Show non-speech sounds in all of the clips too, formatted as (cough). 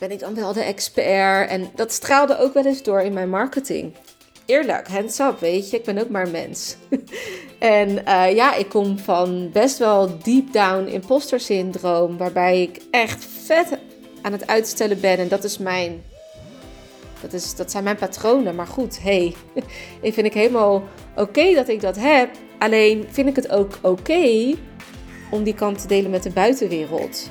ben ik dan wel de expert? En dat straalde ook wel eens door in mijn marketing. Eerlijk, hands up, weet je, ik ben ook maar mens. (laughs) en eh, ja, ik kom van best wel deep down imposter syndroom, waarbij ik echt vet aan het uitstellen ben. En dat is mijn dat, is, dat zijn mijn patronen. Maar goed, hey, (laughs) ik vind ik helemaal oké dat ik dat heb. Alleen vind ik het ook oké om die kant te delen met de buitenwereld.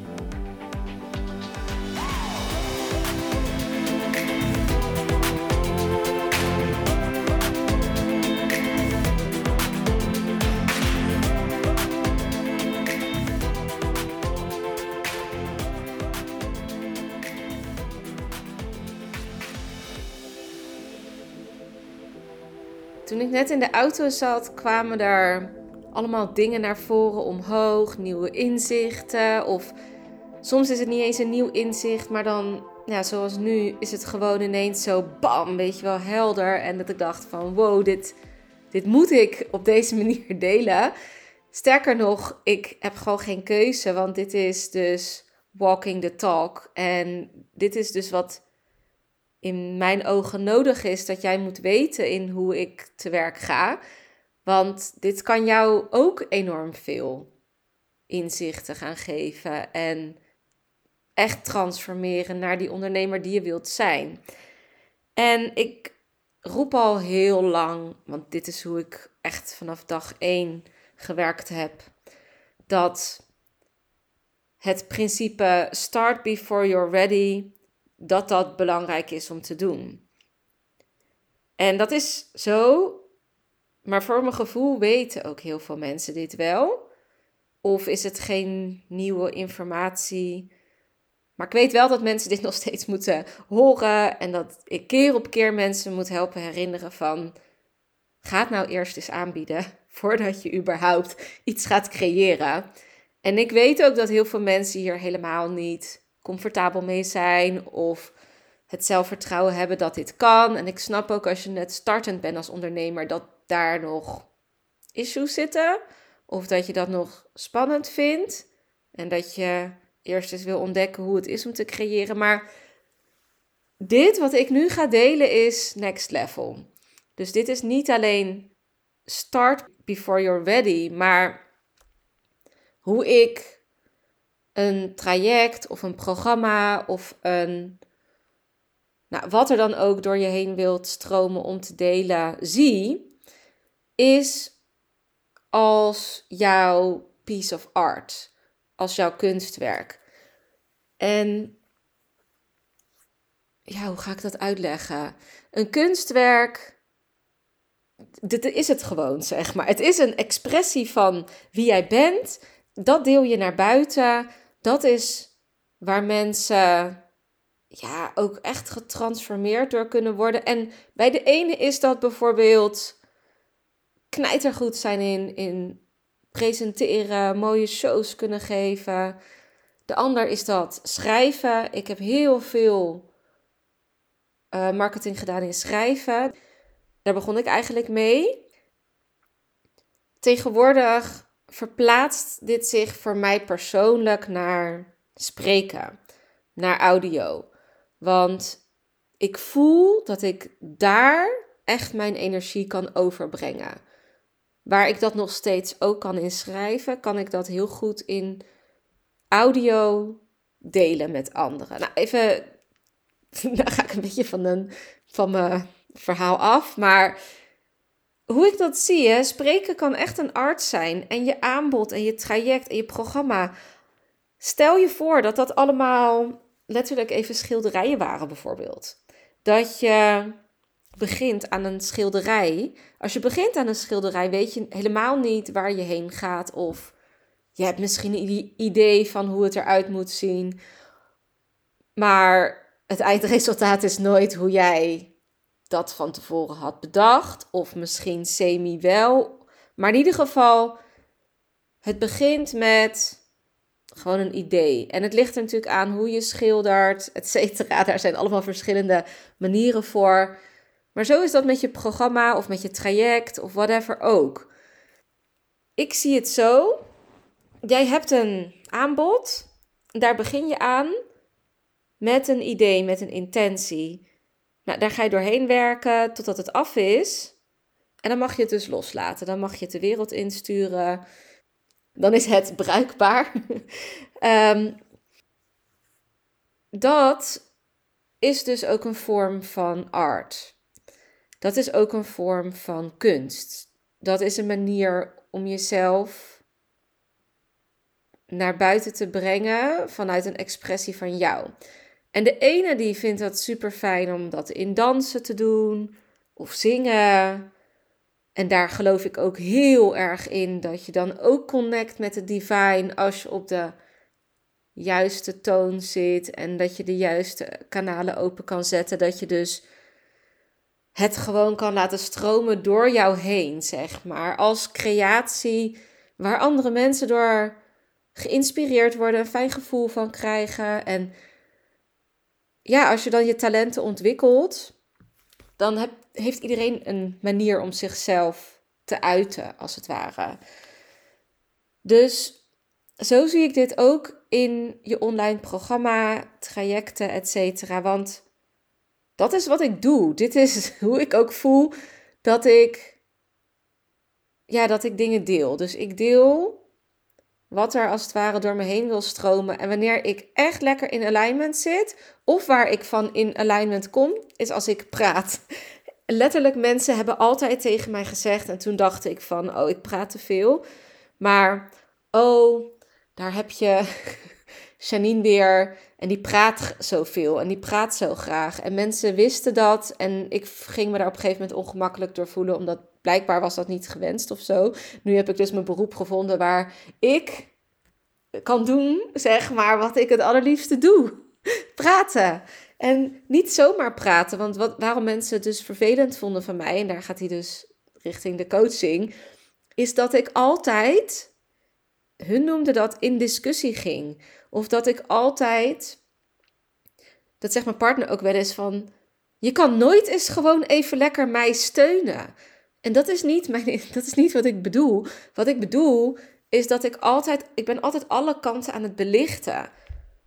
Net in de auto zat, kwamen er allemaal dingen naar voren omhoog, nieuwe inzichten. Of soms is het niet eens een nieuw inzicht, maar dan, ja, zoals nu, is het gewoon ineens zo bam, weet je wel, helder. En dat ik dacht van wow, dit, dit moet ik op deze (laughs) manier delen. Sterker nog, ik heb gewoon geen keuze, want dit is dus walking the talk. En dit is dus wat in mijn ogen nodig is dat jij moet weten in hoe ik te werk ga. Want dit kan jou ook enorm veel inzichten gaan geven en echt transformeren naar die ondernemer die je wilt zijn. En ik roep al heel lang, want dit is hoe ik echt vanaf dag 1 gewerkt heb, dat het principe start before you're ready dat dat belangrijk is om te doen. En dat is zo, maar voor mijn gevoel weten ook heel veel mensen dit wel. Of is het geen nieuwe informatie? Maar ik weet wel dat mensen dit (laughs) nog steeds moeten horen en dat ik keer op keer mensen moet helpen herinneren van ga het nou eerst eens aanbieden (laughs) voordat je überhaupt iets gaat creëren. En ik weet ook dat heel veel mensen hier helemaal niet comfortabel mee zijn of het zelfvertrouwen hebben dat dit kan. En ik snap ook als je net startend bent als ondernemer dat daar nog issues zitten of dat je dat nog spannend vindt en dat je eerst eens wil ontdekken hoe het is om te creëren. Maar dit wat ik nu ga delen is next level. Dus dit is niet alleen start before you're ready, maar hoe ik een traject of een programma of een. Nou, wat er dan ook door je heen wilt stromen om te delen, zie, is als jouw piece of art, als jouw kunstwerk. En ja, hoe ga ik dat uitleggen? Een kunstwerk, dit is het gewoon, zeg maar. Het is een expressie van wie jij bent. Dat deel je naar buiten dat is waar mensen ja, ook echt getransformeerd door kunnen worden. En bij de ene is dat bijvoorbeeld knijtergoed zijn in, in presenteren, mooie shows kunnen geven. De ander is dat schrijven. Ik heb heel veel uh, marketing gedaan in schrijven. Daar begon ik eigenlijk mee. Tegenwoordig verplaatst dit zich voor mij persoonlijk naar spreken, naar audio. Want ik voel dat ik daar echt mijn energie kan overbrengen. Waar ik dat nog steeds ook kan inschrijven, kan ik dat heel goed in audio delen met anderen. Nou, even, (laughs) dan ga ik een beetje van, een, van mijn verhaal af, maar hoe ik dat zie, spreken kan echt een art zijn. En je aanbod en je traject en je programma. Stel je voor dat dat allemaal letterlijk even schilderijen waren, bijvoorbeeld. Dat je begint aan een schilderij. Als je begint aan een schilderij, weet je helemaal niet waar je heen gaat. Of je hebt misschien een idee van hoe het eruit moet zien. Maar het eindresultaat is nooit hoe jij dat van tevoren had bedacht, of misschien semi wel. Maar in ieder geval, het begint met gewoon een idee. En het ligt er natuurlijk aan hoe je schildert, et cetera. Daar zijn allemaal verschillende manieren voor. Maar zo is dat met je programma of met je traject of whatever ook. Ik zie het zo. Jij hebt een aanbod. Daar begin je aan met een idee, met een intentie. Nou, daar ga je doorheen werken totdat het af is. En dan mag je het dus loslaten. Dan mag je het de wereld insturen. Dan is het bruikbaar. um, (laughs) dat is dus ook een vorm van art. Dat is ook een vorm van kunst. Dat is een manier om jezelf naar buiten te brengen vanuit een expressie van jou. En de ene die vindt dat super fijn om dat in dansen te doen of zingen. En daar geloof ik ook heel erg in dat je dan ook connect met het divine als je op de juiste toon zit en dat je de juiste kanalen open kan zetten. Dat je dus het gewoon kan laten stromen door jou heen, zeg maar. Als creatie waar andere mensen door geïnspireerd worden, een fijn gevoel van krijgen. En ja, als je dan je talenten ontwikkelt, dan heb, heeft iedereen een manier om zichzelf te uiten, als het ware. Dus zo zie ik dit ook in je online programma, trajecten, etc. Want dat is wat ik doe. Dit is (laughs) hoe ik ook voel dat ik, ja, dat ik dingen deel. Dus ik deel wat er als het ware door me heen wil stromen. En wanneer ik echt lekker in alignment zit, of waar ik van in alignment kom, is als ik praat. (laughs) Letterlijk, mensen hebben altijd tegen mij gezegd, en toen dacht ik van, oh, ik praat te veel. Maar, oh, daar heb je Janine weer. En die praat zoveel en die praat zo graag. En mensen wisten dat. En ik ging me daar op een gegeven moment ongemakkelijk door voelen. Omdat blijkbaar was dat niet gewenst of zo. Nu heb ik dus mijn beroep gevonden waar ik kan doen, zeg maar, wat ik het allerliefste doe. (laughs) Praten. En niet zomaar praten. Want wat, waarom mensen het dus vervelend vonden van mij. En daar gaat hij dus richting de coaching. Is dat ik altijd hun noemden dat in discussie ging. Of dat ik altijd, dat zegt mijn partner ook wel eens van, je kan nooit eens gewoon even lekker mij steunen. En dat is niet, mijn, (laughs) dat is niet wat ik bedoel. Wat ik bedoel is dat ik altijd, ik ben altijd alle kanten aan het belichten.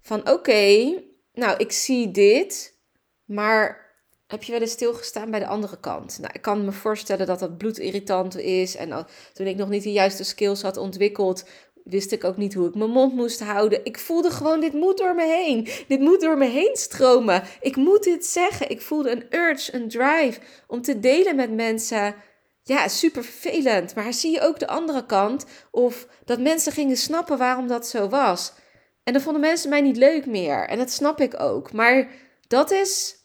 Van oké, nou ik zie dit, maar heb je wel eens stilgestaan bij de andere kant? Nou, ik kan me voorstellen dat dat bloedirritant is. En toen ik nog niet de juiste skills had ontwikkeld wist ik ook niet hoe ik mijn mond moest houden. Ik voelde gewoon, dit moet door me heen. Dit moet door me heen stromen. Ik moet dit zeggen. Ik voelde een urge, een drive om te delen met mensen. Ja, super vervelend. Maar zie je ook de andere kant? Of dat mensen gingen snappen waarom dat zo was. En dan vonden mensen mij niet leuk meer. En dat snap ik ook. Maar dat is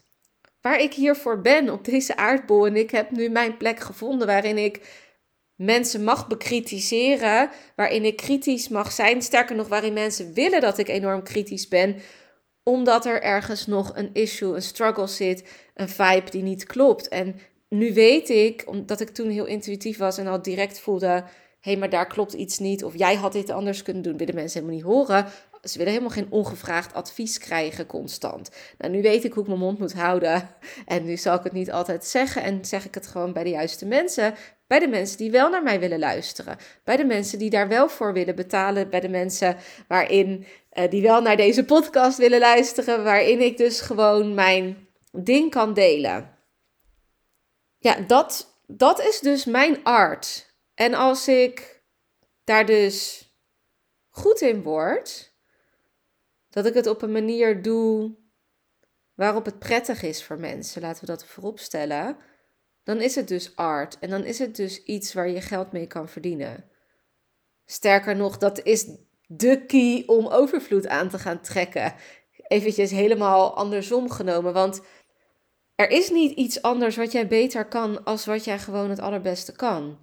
waar ik hiervoor ben op deze aardbol. En ik heb nu mijn plek gevonden waarin ik mensen mag bekritiseren, waarin ik kritisch mag zijn. Sterker nog, waarin mensen willen dat ik enorm kritisch ben, omdat er ergens nog een issue, een struggle zit, een vibe die niet klopt. En nu weet ik, omdat ik toen heel intuïtief was en al direct voelde: hé, hey, maar daar klopt iets niet, of jij had dit anders kunnen doen, willen mensen helemaal niet horen. Ze willen helemaal geen ongevraagd advies krijgen constant. Nou, nu weet ik hoe ik mijn mond moet houden. (laughs) En nu zal ik het niet altijd zeggen. En zeg ik het gewoon bij de juiste mensen. Bij de mensen die wel naar mij willen luisteren. Bij de mensen die daar wel voor willen betalen. Bij de mensen waarin, uh, die wel naar deze podcast willen luisteren. Waarin ik dus gewoon mijn ding kan delen. Ja, dat, dat is dus mijn art. En als ik daar dus goed in word, dat ik het op een manier doe waarop het prettig is voor mensen, laten we dat voorop stellen dan is het dus art en dan is het dus iets waar je geld mee kan verdienen. Sterker nog, dat is de key om overvloed aan te gaan trekken. Eventjes helemaal andersom genomen, want er is niet iets anders wat jij beter kan als wat jij gewoon het allerbeste kan.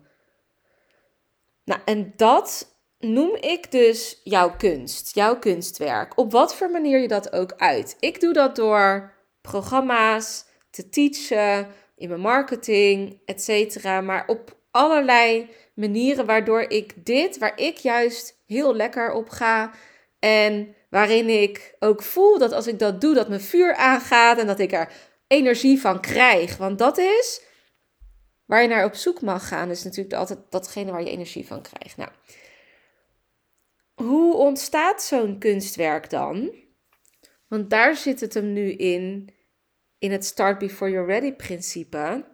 Nou, en dat noem ik dus jouw kunst, jouw kunstwerk. Op wat voor manier je dat ook uit. Ik doe dat door programma's te teachen, in mijn marketing, et cetera. Maar op allerlei manieren waardoor ik dit, waar ik juist heel lekker op ga en waarin ik ook voel dat als ik dat doe, dat mijn vuur aangaat en dat ik er energie van krijg. Want dat is waar je naar op zoek mag gaan, is natuurlijk altijd datgene waar je energie van krijgt. Nou, hoe ontstaat zo'n kunstwerk dan? Want daar zit het hem nu in, in het start before you're ready principe.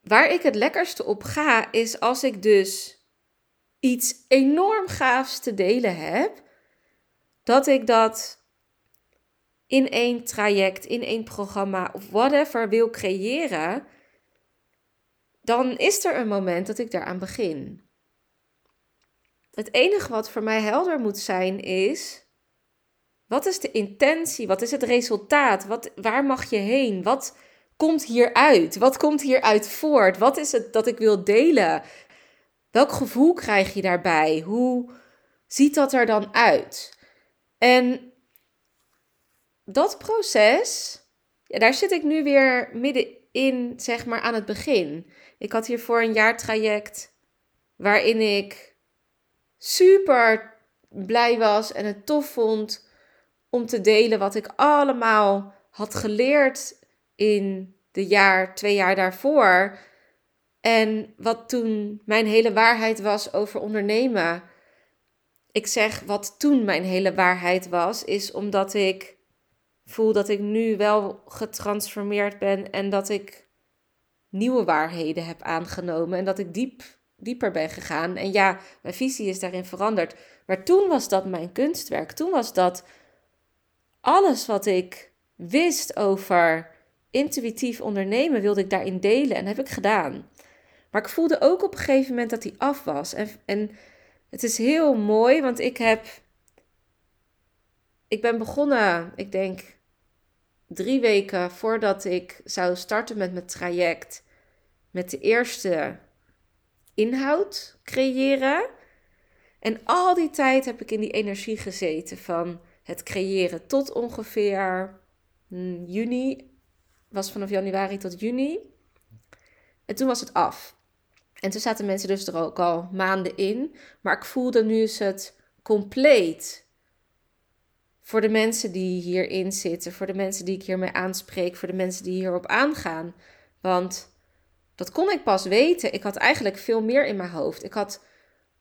Waar ik het lekkerste op ga, is als ik dus iets enorm gaafs te delen heb, dat ik dat in één traject, in één programma of whatever wil creëren, dan is er een moment dat ik daaraan begin. Het enige wat voor mij helder moet zijn is: wat is de intentie? Wat is het resultaat? Wat, waar mag je heen? Wat komt hieruit? Wat komt hieruit voort? Wat is het dat ik wil delen? Welk gevoel krijg je daarbij? Hoe ziet dat er dan uit? En dat proces, ja, daar zit ik nu weer middenin, zeg maar, aan het begin. Ik had hiervoor een jaartraject waarin ik super blij was en het tof vond om te delen wat ik allemaal had geleerd in de jaar, twee jaar daarvoor. En wat toen mijn hele waarheid was over ondernemen. Ik zeg wat toen mijn hele waarheid was, is omdat ik voel dat ik nu wel getransformeerd ben en dat ik nieuwe waarheden heb aangenomen en dat ik diep, dieper ben gegaan. En ja, mijn visie is daarin veranderd. Maar toen was dat mijn kunstwerk. Toen was dat alles wat ik wist over intuïtief ondernemen, wilde ik daarin delen en heb ik gedaan. Maar ik voelde ook op een gegeven moment dat hij af was. En, en het is heel mooi, want ik heb. Ik ben begonnen, ik denk drie weken voordat ik zou starten met mijn traject, met de eerste inhoud creëren. En al die tijd heb ik in die energie gezeten van het creëren tot ongeveer mm, juni. Was vanaf januari tot juni. En toen was het af. En toen zaten mensen dus er ook al maanden in. Maar ik voelde nu is het compleet voor de mensen die hierin zitten, voor de mensen die ik hiermee aanspreek, voor de mensen die hierop aangaan. Want dat kon ik pas weten. Ik had eigenlijk veel meer in mijn hoofd. Ik had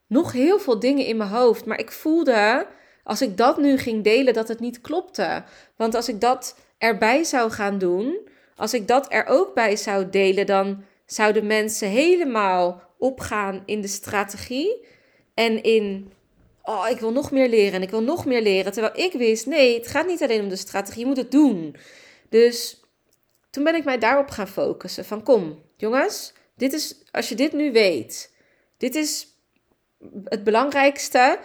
nog heel veel dingen in mijn hoofd, maar ik voelde als ik dat nu ging delen dat het niet klopte. Want als ik dat erbij zou gaan doen, als ik dat er ook bij zou delen, dan zouden mensen helemaal opgaan in de strategie en in oh, ik wil nog meer leren en ik wil nog meer leren. Terwijl ik wist, nee, het gaat niet alleen om de strategie, je moet het doen. Dus toen ben ik mij daarop gaan focussen. Van kom, jongens, dit is, als je dit nu weet, dit is het belangrijkste.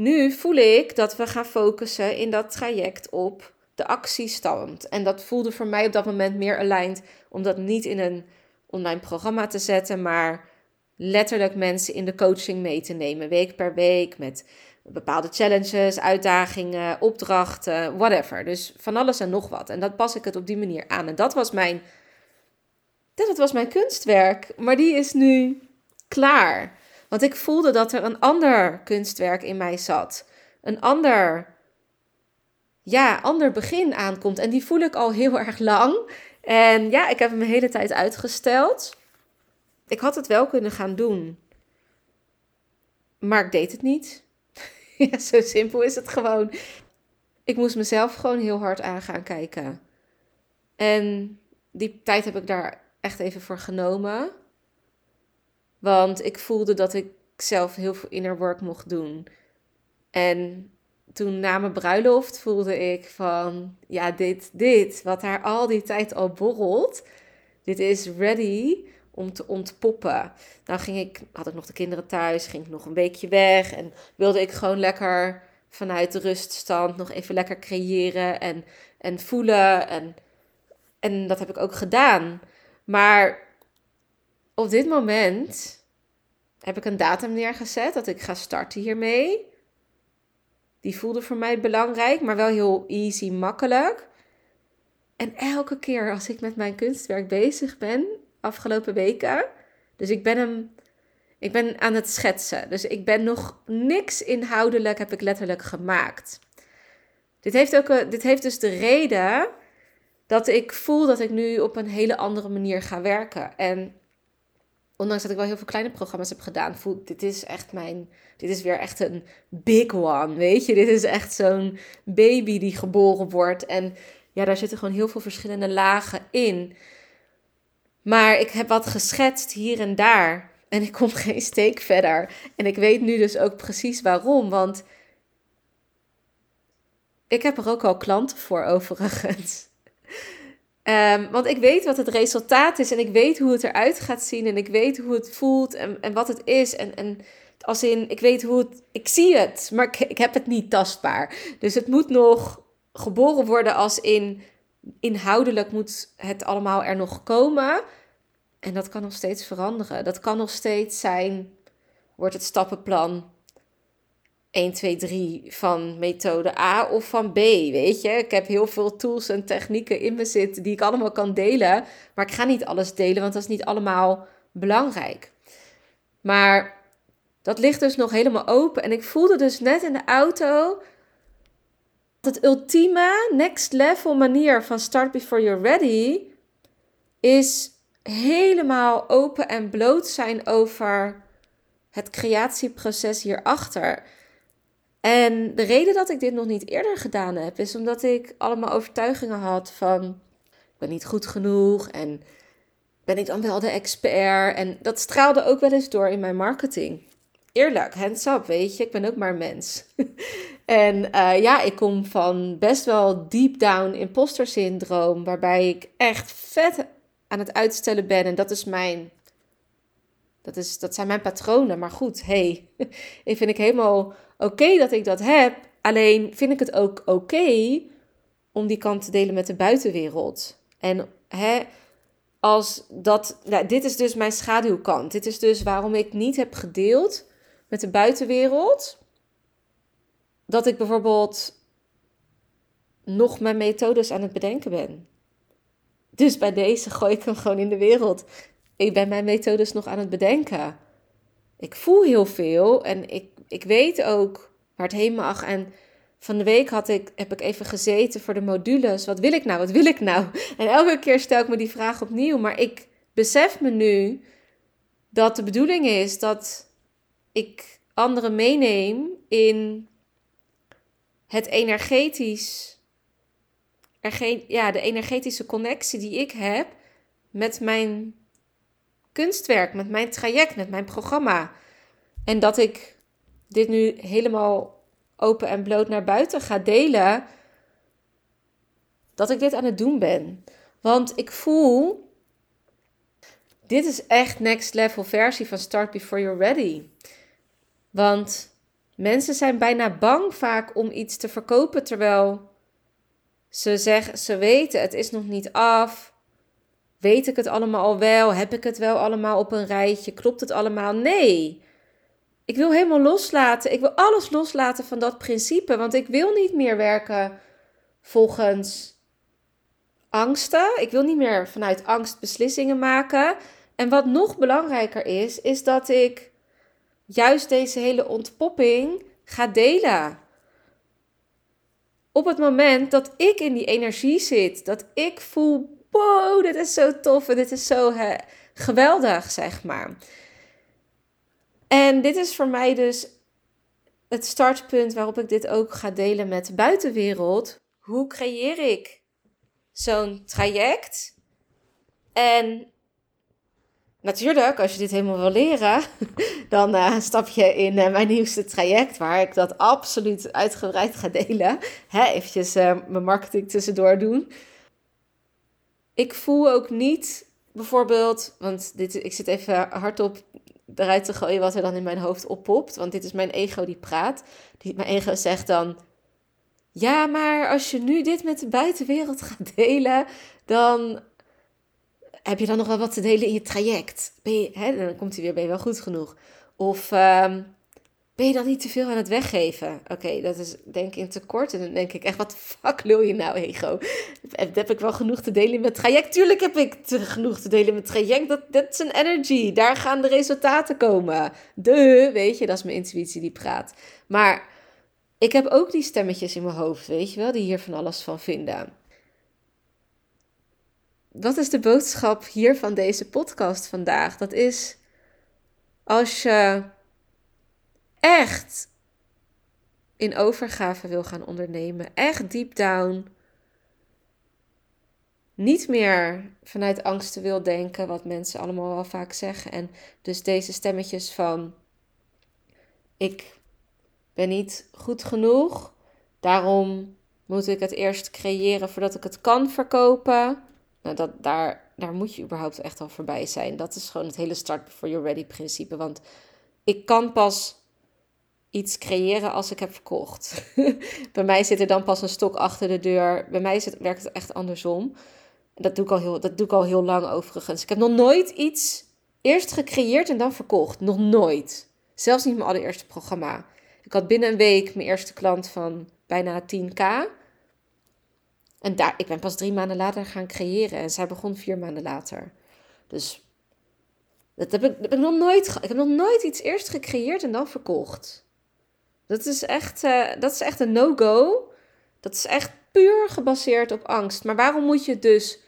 Nu voel ik dat we gaan focussen in dat traject op de actiestand. En dat voelde voor mij op dat moment meer aligned om dat niet in een online programma te zetten, maar letterlijk mensen in de coaching mee te nemen, week per week, met bepaalde challenges, uitdagingen, opdrachten, whatever. Dus van alles en nog wat. En dat pas ik het op die manier aan. En dat was mijn, dat was mijn kunstwerk, maar die is nu klaar. Want ik voelde dat er een ander kunstwerk in mij zat. Een ander, ja, ander begin aankomt. En die voel ik al heel erg lang. En ja, ik heb hem de hele tijd uitgesteld. Ik had het wel kunnen gaan doen. Maar ik deed het niet. (laughs) ja, zo simpel is het gewoon. Ik moest mezelf gewoon heel hard aan gaan kijken. En die tijd heb ik daar echt even voor genomen. Want ik voelde dat ik zelf heel veel inner work mocht doen. En toen na mijn bruiloft voelde ik van, ja, dit, dit, wat daar al die tijd al borrelt, dit is ready om te ontpoppen. Nou ging ik, had ik nog de kinderen thuis, ging ik nog een weekje weg en wilde ik gewoon lekker vanuit de ruststand nog even lekker creëren en, en voelen. En, en dat heb ik ook gedaan. Maar op dit moment heb ik een datum neergezet dat ik ga starten hiermee. Die voelde voor mij belangrijk, maar wel heel easy, makkelijk. En elke keer als ik met mijn kunstwerk bezig ben, afgelopen weken, dus ik ben hem, ik ben aan het schetsen. Dus ik ben nog niks inhoudelijk, heb ik letterlijk gemaakt. Dit heeft, ook, dit heeft dus de reden dat ik voel dat ik nu op een hele andere manier ga werken. En ondanks dat ik wel heel veel kleine programma's heb gedaan, voel dit is echt mijn, dit is weer echt een big one, weet je. Dit is echt zo'n baby die geboren wordt. En ja, daar zitten gewoon heel veel verschillende lagen in. Maar ik heb wat geschetst hier en daar. En ik kom (laughs) geen steek verder. En ik weet nu dus ook precies waarom. Want ik heb er ook al klanten voor overigens. Um, want ik weet wat het resultaat is en ik weet hoe het eruit gaat zien en ik weet hoe het voelt en, en wat het is. En, en als in, ik weet hoe het, ik zie het, maar ik, ik heb het niet tastbaar. Dus het moet nog geboren worden als in, inhoudelijk moet het allemaal er nog komen. En dat kan nog steeds veranderen. Dat kan nog steeds zijn, wordt het stappenplan 1, 2, 3 van methode A of van B, weet je. Ik heb heel veel tools en technieken in me zitten die ik allemaal kan delen. Maar ik ga niet alles delen, want dat is niet allemaal belangrijk. Maar dat ligt dus nog helemaal open. En ik voelde dus net in de auto het ultieme next level manier van start before you're ready is helemaal open en bloot zijn over het creatieproces hierachter. En de reden dat ik dit nog niet eerder gedaan heb, is omdat ik allemaal overtuigingen had van ik ben niet goed genoeg en ben ik dan wel de expert? En dat straalde ook wel eens door in mijn marketing. Eerlijk, hands up, weet je, ik ben ook maar mens. (laughs) en uh, ja, ik kom van best wel deep down imposter syndroom, waarbij ik echt vet aan het uitstellen ben. En dat is mijn dat, is, dat zijn mijn patronen. Maar goed, hey, (laughs) ik vind ik helemaal oké dat ik dat heb. Alleen vind ik het ook oké om die kant te delen met de buitenwereld. En hè, als dat, nou, dit is dus mijn schaduwkant. Dit is dus waarom ik niet heb gedeeld met de buitenwereld. Dat ik bijvoorbeeld nog mijn methodes aan het bedenken ben. Dus bij deze gooi ik hem gewoon in de wereld. Ik ben mijn methodes nog aan het bedenken. Ik voel heel veel en ik, ik weet ook waar het heen mag. En van de week had ik, heb ik even gezeten voor de modules. Wat wil ik nou? Wat wil ik nou? (laughs) En elke keer stel ik me die vraag opnieuw. Maar ik besef me nu dat de bedoeling is dat ik anderen meeneem in het energetisch. Ja, de energetische connectie die ik heb met mijn kunstwerk, met mijn traject, met mijn programma. En dat ik dit nu helemaal open en bloot naar buiten ga delen. Dat ik dit aan het doen ben. Want ik voel. Dit is echt next level versie van Start Before You're Ready. Want mensen zijn bijna bang vaak om iets te verkopen terwijl ze zeggen, ze weten het is nog niet af. Weet ik het allemaal al wel? Heb ik het wel allemaal op een rijtje? Klopt het allemaal? Nee. Ik wil helemaal loslaten. Ik wil alles loslaten van dat principe. Want ik wil niet meer werken volgens angsten. Ik wil niet meer vanuit angst beslissingen maken. En wat nog belangrijker is, is dat ik juist deze hele ontpopping ga delen. Op het moment dat ik in die energie zit, dat ik voel wow, dit is zo tof en dit is zo geweldig, zeg maar. En dit is voor mij dus het startpunt waarop ik dit ook ga delen met de buitenwereld. Hoe creëer ik zo'n traject? En natuurlijk, als je dit helemaal wil leren, (laughs) dan uh, stap je in uh, mijn nieuwste traject, waar ik dat absoluut uitgebreid ga delen. Hè, eventjes uh, mijn marketing tussendoor doen ik voel ook niet bijvoorbeeld, want dit, ik zit even hardop eruit te gooien wat er dan in mijn hoofd oppopt. Want dit is mijn ego die praat. Die, mijn ego zegt dan: Ja, maar als je nu dit met de buitenwereld gaat delen, dan heb je dan nog wel wat te delen in je traject. Ben je, hè, dan komt hij weer: Ben je wel goed genoeg? Of. Um, ben je dan niet te veel aan het weggeven? Oké, dat is denk ik in tekort. En dan denk ik echt, wat fuck wil je nou, ego? Heb ik wel genoeg te delen met traject? Tuurlijk heb ik te, genoeg te delen met traject. Dat, dat is een energy. Daar gaan de resultaten komen. De, weet je, dat is mijn intuïtie die praat. Maar ik heb ook die stemmetjes in mijn hoofd, weet je wel, die hier van alles van vinden. Wat is de boodschap hier van deze podcast vandaag? Dat is als je echt in overgave wil gaan ondernemen, echt deep down, niet meer vanuit angsten wil denken, wat mensen allemaal wel vaak zeggen. En dus deze stemmetjes van: ik ben niet goed genoeg, daarom moet ik het eerst creëren voordat ik het kan verkopen. Nou, dat, daar, daar moet je überhaupt echt al voorbij zijn. Dat is gewoon het hele start before you're ready principe. Want ik kan pas iets creëren als ik heb verkocht. (laughs) Bij mij zit er dan pas een stok achter de deur. Bij mij werkt het echt andersom. Dat doe, ik al heel, dat doe ik al heel lang overigens. Ik heb nog nooit iets eerst gecreëerd en dan verkocht. Nog nooit. Zelfs niet mijn allereerste programma. Ik had binnen een week mijn eerste klant van bijna 10k. En daar, ik ben pas drie maanden later gaan creëren. En zij begon vier maanden later. Dus dat heb ik, dat heb ik nog nooit. Ik heb nog nooit iets eerst gecreëerd en dan verkocht. Dat is echt, uh, dat is echt een no-go. Dat is echt puur gebaseerd op angst. Maar waarom moet je dus,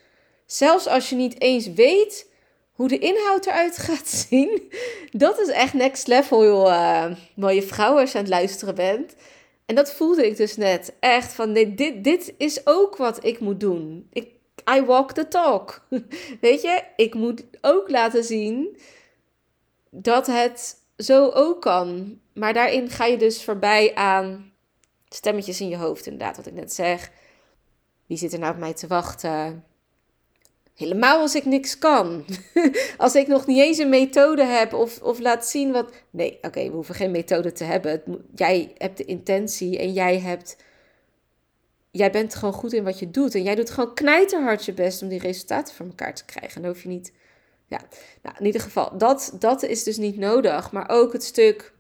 zelfs als je niet eens weet hoe de inhoud eruit gaat (laughs) zien, dat is echt next level, joh. Uh, mooie vrouw als je aan het luisteren bent. En dat voelde ik dus net. Echt van, nee, dit, dit is ook wat ik moet doen. Ik, I walk the talk. (laughs) Weet je, ik moet ook laten zien dat het zo ook kan. Maar daarin ga je dus voorbij aan stemmetjes in je hoofd, inderdaad, wat ik net zeg. Wie zit er nou op mij te wachten? Helemaal als ik niks kan. (laughs) als ik nog niet eens een methode heb of, of laat zien wat. Nee, oké, we hoeven geen methode te hebben. Jij hebt de intentie en jij hebt. Jij bent gewoon goed in wat je doet. En jij doet gewoon knijterhard je best om die resultaten voor elkaar te krijgen. En dan hoef je niet. Ja, nou, in ieder geval, dat, dat is dus niet nodig. Maar ook het stuk.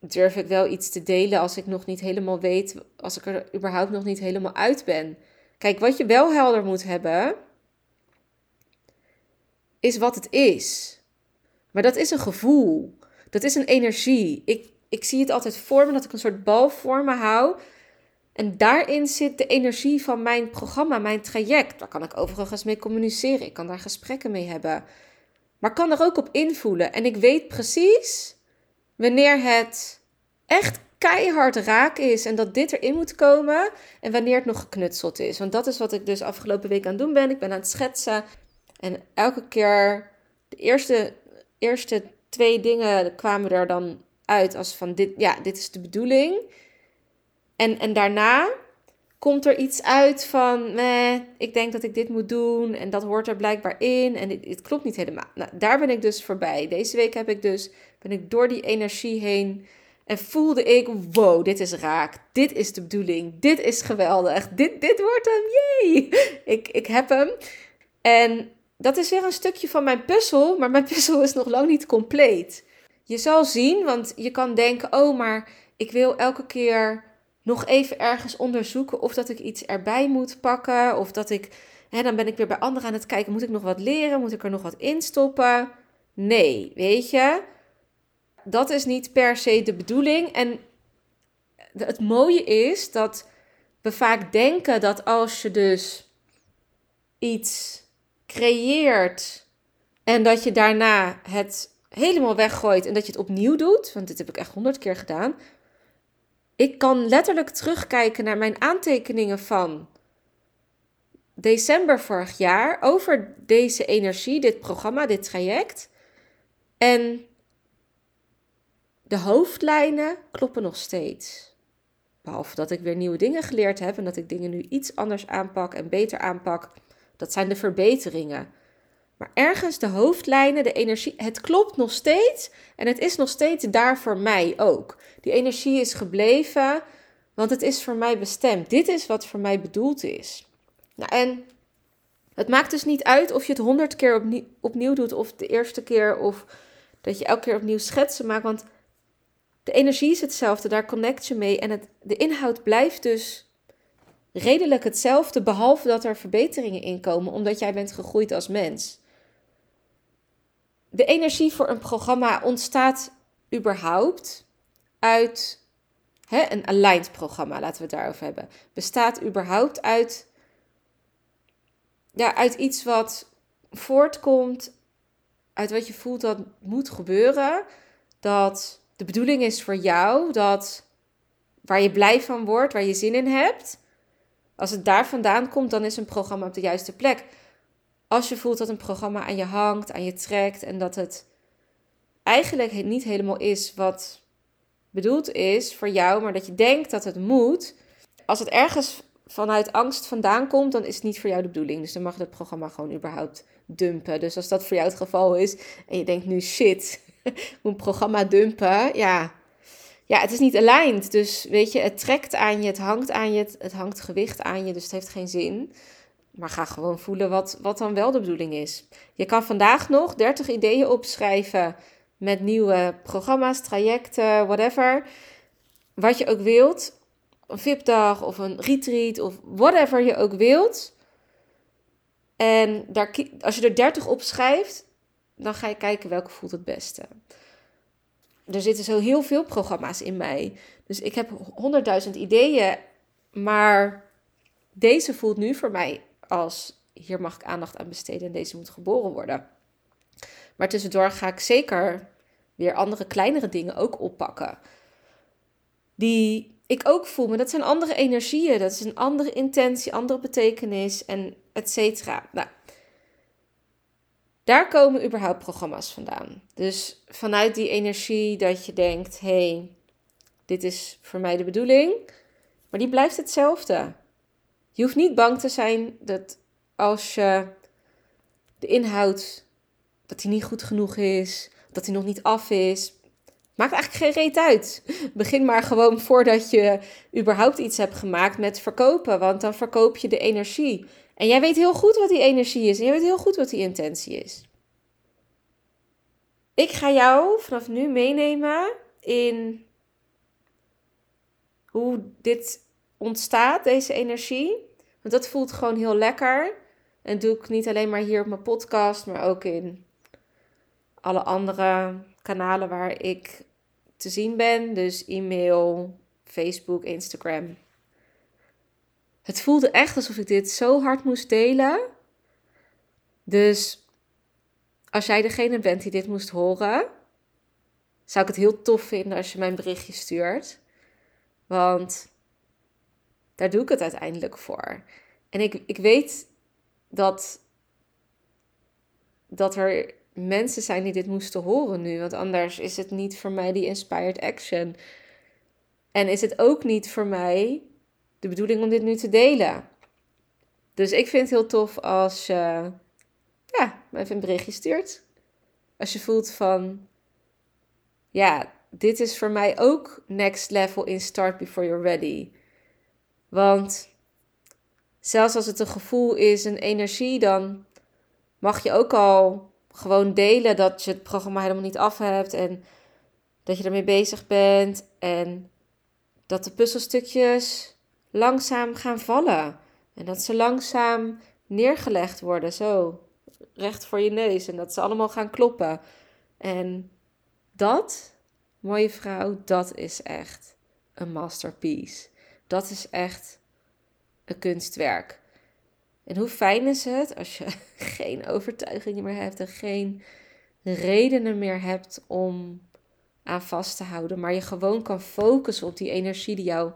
Durf ik wel iets te delen als ik nog niet helemaal weet. Als ik er überhaupt nog niet helemaal uit ben Kijk, wat je wel helder moet hebben, is wat het is. Maar dat is een gevoel. Dat is een energie. Ik, ik zie het altijd voor me dat ik een soort bal voor me hou. En daarin zit de energie van mijn programma, mijn traject. Daar kan ik overigens mee communiceren. Ik kan daar gesprekken mee hebben. Maar kan er ook op invoelen. En ik weet precies wanneer het echt keihard raak is en dat dit erin moet komen en wanneer het nog geknutseld is. Want dat is wat ik dus afgelopen week aan het doen ben. Ik ben aan het schetsen en elke keer de eerste, eerste twee dingen kwamen er dan uit als van dit, ja, dit is de bedoeling. En, en daarna komt er iets uit van, ik denk dat ik dit moet doen en dat hoort er blijkbaar in en het klopt niet helemaal. Nou, daar ben ik dus voorbij. Deze week heb ik dus, ben ik door die energie heen en voelde ik, wow, dit is raak. Dit is de bedoeling. Dit is geweldig. Dit, dit wordt hem. Jee. (laughs) Ik, ik heb hem. En dat is weer een stukje van mijn puzzel. Maar mijn (laughs) puzzel is nog lang niet compleet. Je zal zien, want je kan denken, oh, maar ik wil elke keer nog even ergens onderzoeken of dat ik iets erbij moet pakken. Of dat ik, hè, dan ben ik weer bij anderen aan het kijken, moet ik nog wat leren? Moet ik er nog wat in stoppen? Nee, weet je dat is niet per se de bedoeling. En het mooie is dat we vaak denken dat als je dus iets creëert en dat je daarna het helemaal weggooit en dat je het opnieuw doet, want dit heb ik echt honderd keer gedaan. Ik kan letterlijk terugkijken naar mijn aantekeningen van december vorig jaar over deze energie, dit programma, dit traject. En de hoofdlijnen kloppen nog steeds. Behalve dat ik weer nieuwe dingen geleerd heb en dat ik dingen nu iets anders aanpak en beter aanpak. Dat zijn de verbeteringen. Maar ergens de hoofdlijnen, de energie, het klopt nog steeds en het is nog steeds daar voor mij ook. Die energie is gebleven, want het is voor mij bestemd. Dit is wat voor mij bedoeld is. Nou, en het maakt dus niet uit of je het honderd keer opnieuw, opnieuw doet of de eerste keer of dat je elke keer opnieuw schetsen maakt, want De energie is hetzelfde, daar connect je mee. En het, de inhoud blijft dus redelijk hetzelfde, behalve dat er verbeteringen in komen, omdat jij bent gegroeid als mens. De energie voor een programma ontstaat überhaupt uit hè, een aligned programma, laten we het daarover hebben. Bestaat überhaupt uit, ja, uit iets wat voortkomt uit wat je voelt dat moet gebeuren. Dat de bedoeling is voor jou, dat waar je blij van wordt, waar je zin in hebt. Als het daar vandaan komt, dan is een programma op de juiste plek. Als je voelt dat een programma aan je hangt, aan je trekt en dat het eigenlijk niet helemaal is wat bedoeld is voor jou, maar dat je denkt dat het moet. Als het ergens vanuit angst vandaan komt, dan is het niet voor jou de bedoeling. Dus dan mag het programma gewoon überhaupt dumpen. Dus als dat voor jou het geval is en je denkt nu shit, (laughs) moet programma dumpen, ja. Ja, het is niet aligned. Dus weet je, het trekt aan je, het hangt aan je, het, hangt gewicht aan je, dus het heeft geen zin. Maar ga gewoon voelen wat, wat dan wel de bedoeling is. Je kan vandaag nog 30 ideeën opschrijven met nieuwe programma's, trajecten, whatever. Wat je ook wilt. Een VIP-dag of een retreat of whatever je ook wilt. En daar, als je er 30 opschrijft, dan ga je kijken welke voelt het beste. Er zitten zo heel veel programma's in mij. Dus ik heb 100.000 ideeën. Maar deze voelt nu voor mij als hier mag ik aandacht aan besteden en deze moet geboren worden. Maar tussendoor ga ik zeker weer andere kleinere dingen ook oppakken. Die ik ook voel, maar dat zijn andere energieën. Dat is een andere intentie, andere betekenis en et cetera. Nou, daar komen überhaupt programma's vandaan. Dus vanuit die energie dat je denkt: hé, hey, dit is voor mij de bedoeling, maar die blijft hetzelfde. Je hoeft niet bang te zijn dat als je de inhoud dat die niet goed genoeg is, dat die nog niet af is. Maakt eigenlijk geen reet uit. Begin maar gewoon voordat je überhaupt iets hebt gemaakt met verkopen, want dan verkoop je de energie. En jij weet heel goed wat die energie is en jij weet heel goed wat die intentie is. Ik ga jou vanaf nu meenemen in hoe dit ontstaat, deze energie. Want dat voelt gewoon heel lekker. En doe ik niet alleen maar hier op mijn podcast, maar ook in alle andere kanalen waar ik te zien ben. Dus e-mail, Facebook, Instagram. Het voelde echt alsof ik dit zo hard moest delen. Dus als jij degene bent die dit moest horen, zou ik het heel tof vinden als je mijn berichtje stuurt. Want daar doe ik het uiteindelijk voor. En ik, ik weet dat, dat er mensen zijn die dit moesten horen nu. Want anders is het niet voor mij die inspired action. En is het ook niet voor mij de bedoeling om dit nu te delen. Dus ik vind het heel tof als je ja, even een berichtje stuurt. Als je voelt van, ja, dit is voor mij ook next level in start before you're ready. Want zelfs als het een gevoel is, een energie, dan mag je ook al gewoon delen dat je het programma helemaal niet af hebt en dat je ermee bezig bent en dat de puzzelstukjes langzaam gaan vallen en dat ze langzaam neergelegd worden, zo recht voor je neus en dat ze allemaal gaan kloppen. En dat, mooie vrouw, dat is echt een masterpiece. Dat is echt een kunstwerk. En hoe fijn is het als je (laughs) geen overtuigingen meer hebt en geen redenen meer hebt om aan vast te houden, maar je gewoon kan focussen op die energie die jou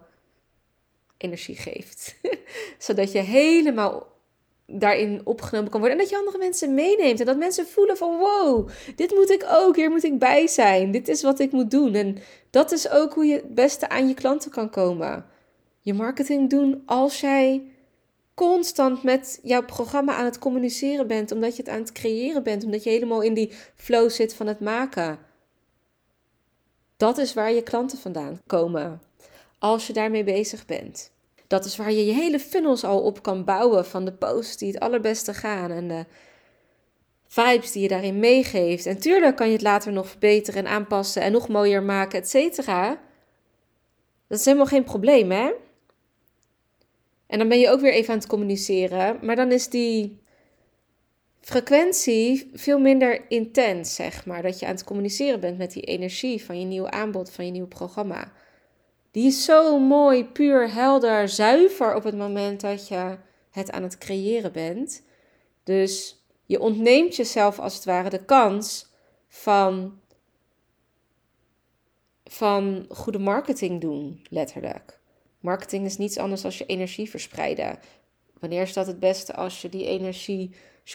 energie geeft. (laughs) Zodat je helemaal daarin opgenomen kan worden en dat je andere mensen meeneemt en dat mensen voelen van wow, dit moet ik ook, hier moet ik bij zijn, dit is wat ik moet doen. En dat is ook hoe je het beste aan je klanten kan komen. Je marketing doen als jij constant met jouw programma aan het communiceren bent, omdat je het aan het creëren bent, omdat je helemaal in die flow zit van het maken. Dat is waar je klanten vandaan komen als je daarmee bezig bent. Dat is waar je je hele funnels al op kan bouwen van de posts die het allerbeste gaan en de vibes die je daarin meegeeft. En tuurlijk kan je het later nog verbeteren en aanpassen en nog mooier maken, et cetera. Dat is helemaal geen probleem, hè? En dan ben je ook weer even aan het communiceren, maar dan is die frequentie veel minder intens, zeg maar. Dat je aan het communiceren bent met die energie van je nieuwe aanbod, van je nieuwe programma. Die is zo mooi, puur, helder, zuiver op het moment dat je het aan het creëren bent. Dus je ontneemt jezelf als het ware de kans van, van goede marketing doen, letterlijk. Marketing is niets anders dan je energie verspreiden. Wanneer is dat het beste als je die energie,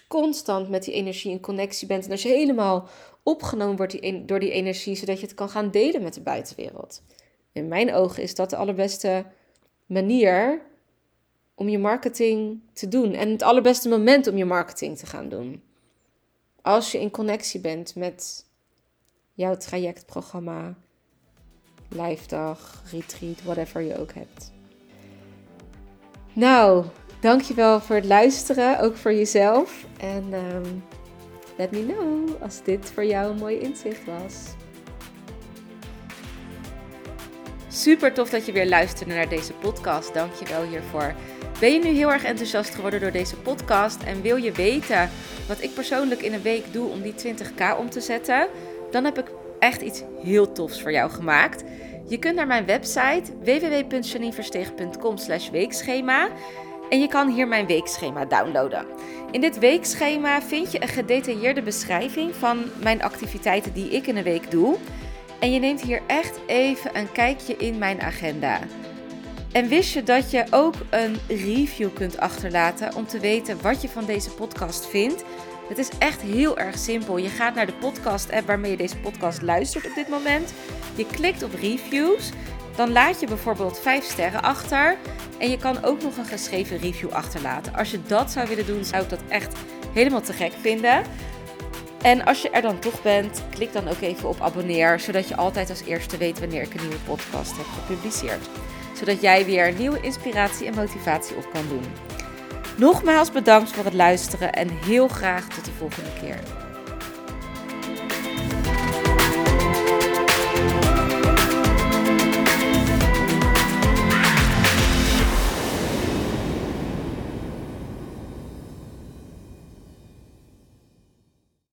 constant met die energie in connectie bent en als je helemaal opgenomen wordt door die energie, zodat je het kan gaan delen met de buitenwereld. In mijn ogen is dat de allerbeste manier om je marketing te doen en het allerbeste moment om je marketing te gaan doen. Als je in connectie bent met jouw trajectprogramma, live dag, retreat, whatever je ook hebt. Nou, dankjewel voor het luisteren, ook voor jezelf. En um, let me know als dit voor jou een mooi inzicht was. Super tof dat je weer luisterde naar deze podcast. Dankjewel hiervoor. Ben je nu heel erg enthousiast geworden door deze podcast en wil je weten wat ik persoonlijk in een week doe om die 20k om te zetten? Dan heb ik echt iets heel tofs voor jou gemaakt. Je kunt naar mijn website www.janineversteeg.com weekschema en je kan hier mijn weekschema downloaden. In dit weekschema vind je een gedetailleerde beschrijving van mijn activiteiten die ik in een week doe. En je neemt hier echt even een kijkje in mijn agenda. En wist je dat je ook een review kunt achterlaten om te weten wat je van deze podcast vindt? Het is echt heel erg simpel. Je gaat naar de podcast-app waarmee je deze podcast luistert op dit moment. Je klikt op reviews. Dan laat je bijvoorbeeld 5 sterren achter. En je kan ook nog een geschreven review achterlaten. Als je dat zou willen doen, zou ik dat echt helemaal te gek vinden. En als je er dan toch bent, klik dan ook even op abonneer, zodat je altijd als eerste weet wanneer ik een nieuwe podcast heb gepubliceerd. Zodat jij weer nieuwe inspiratie en motivatie op kan doen. Nogmaals bedankt voor het luisteren en heel graag tot de volgende keer.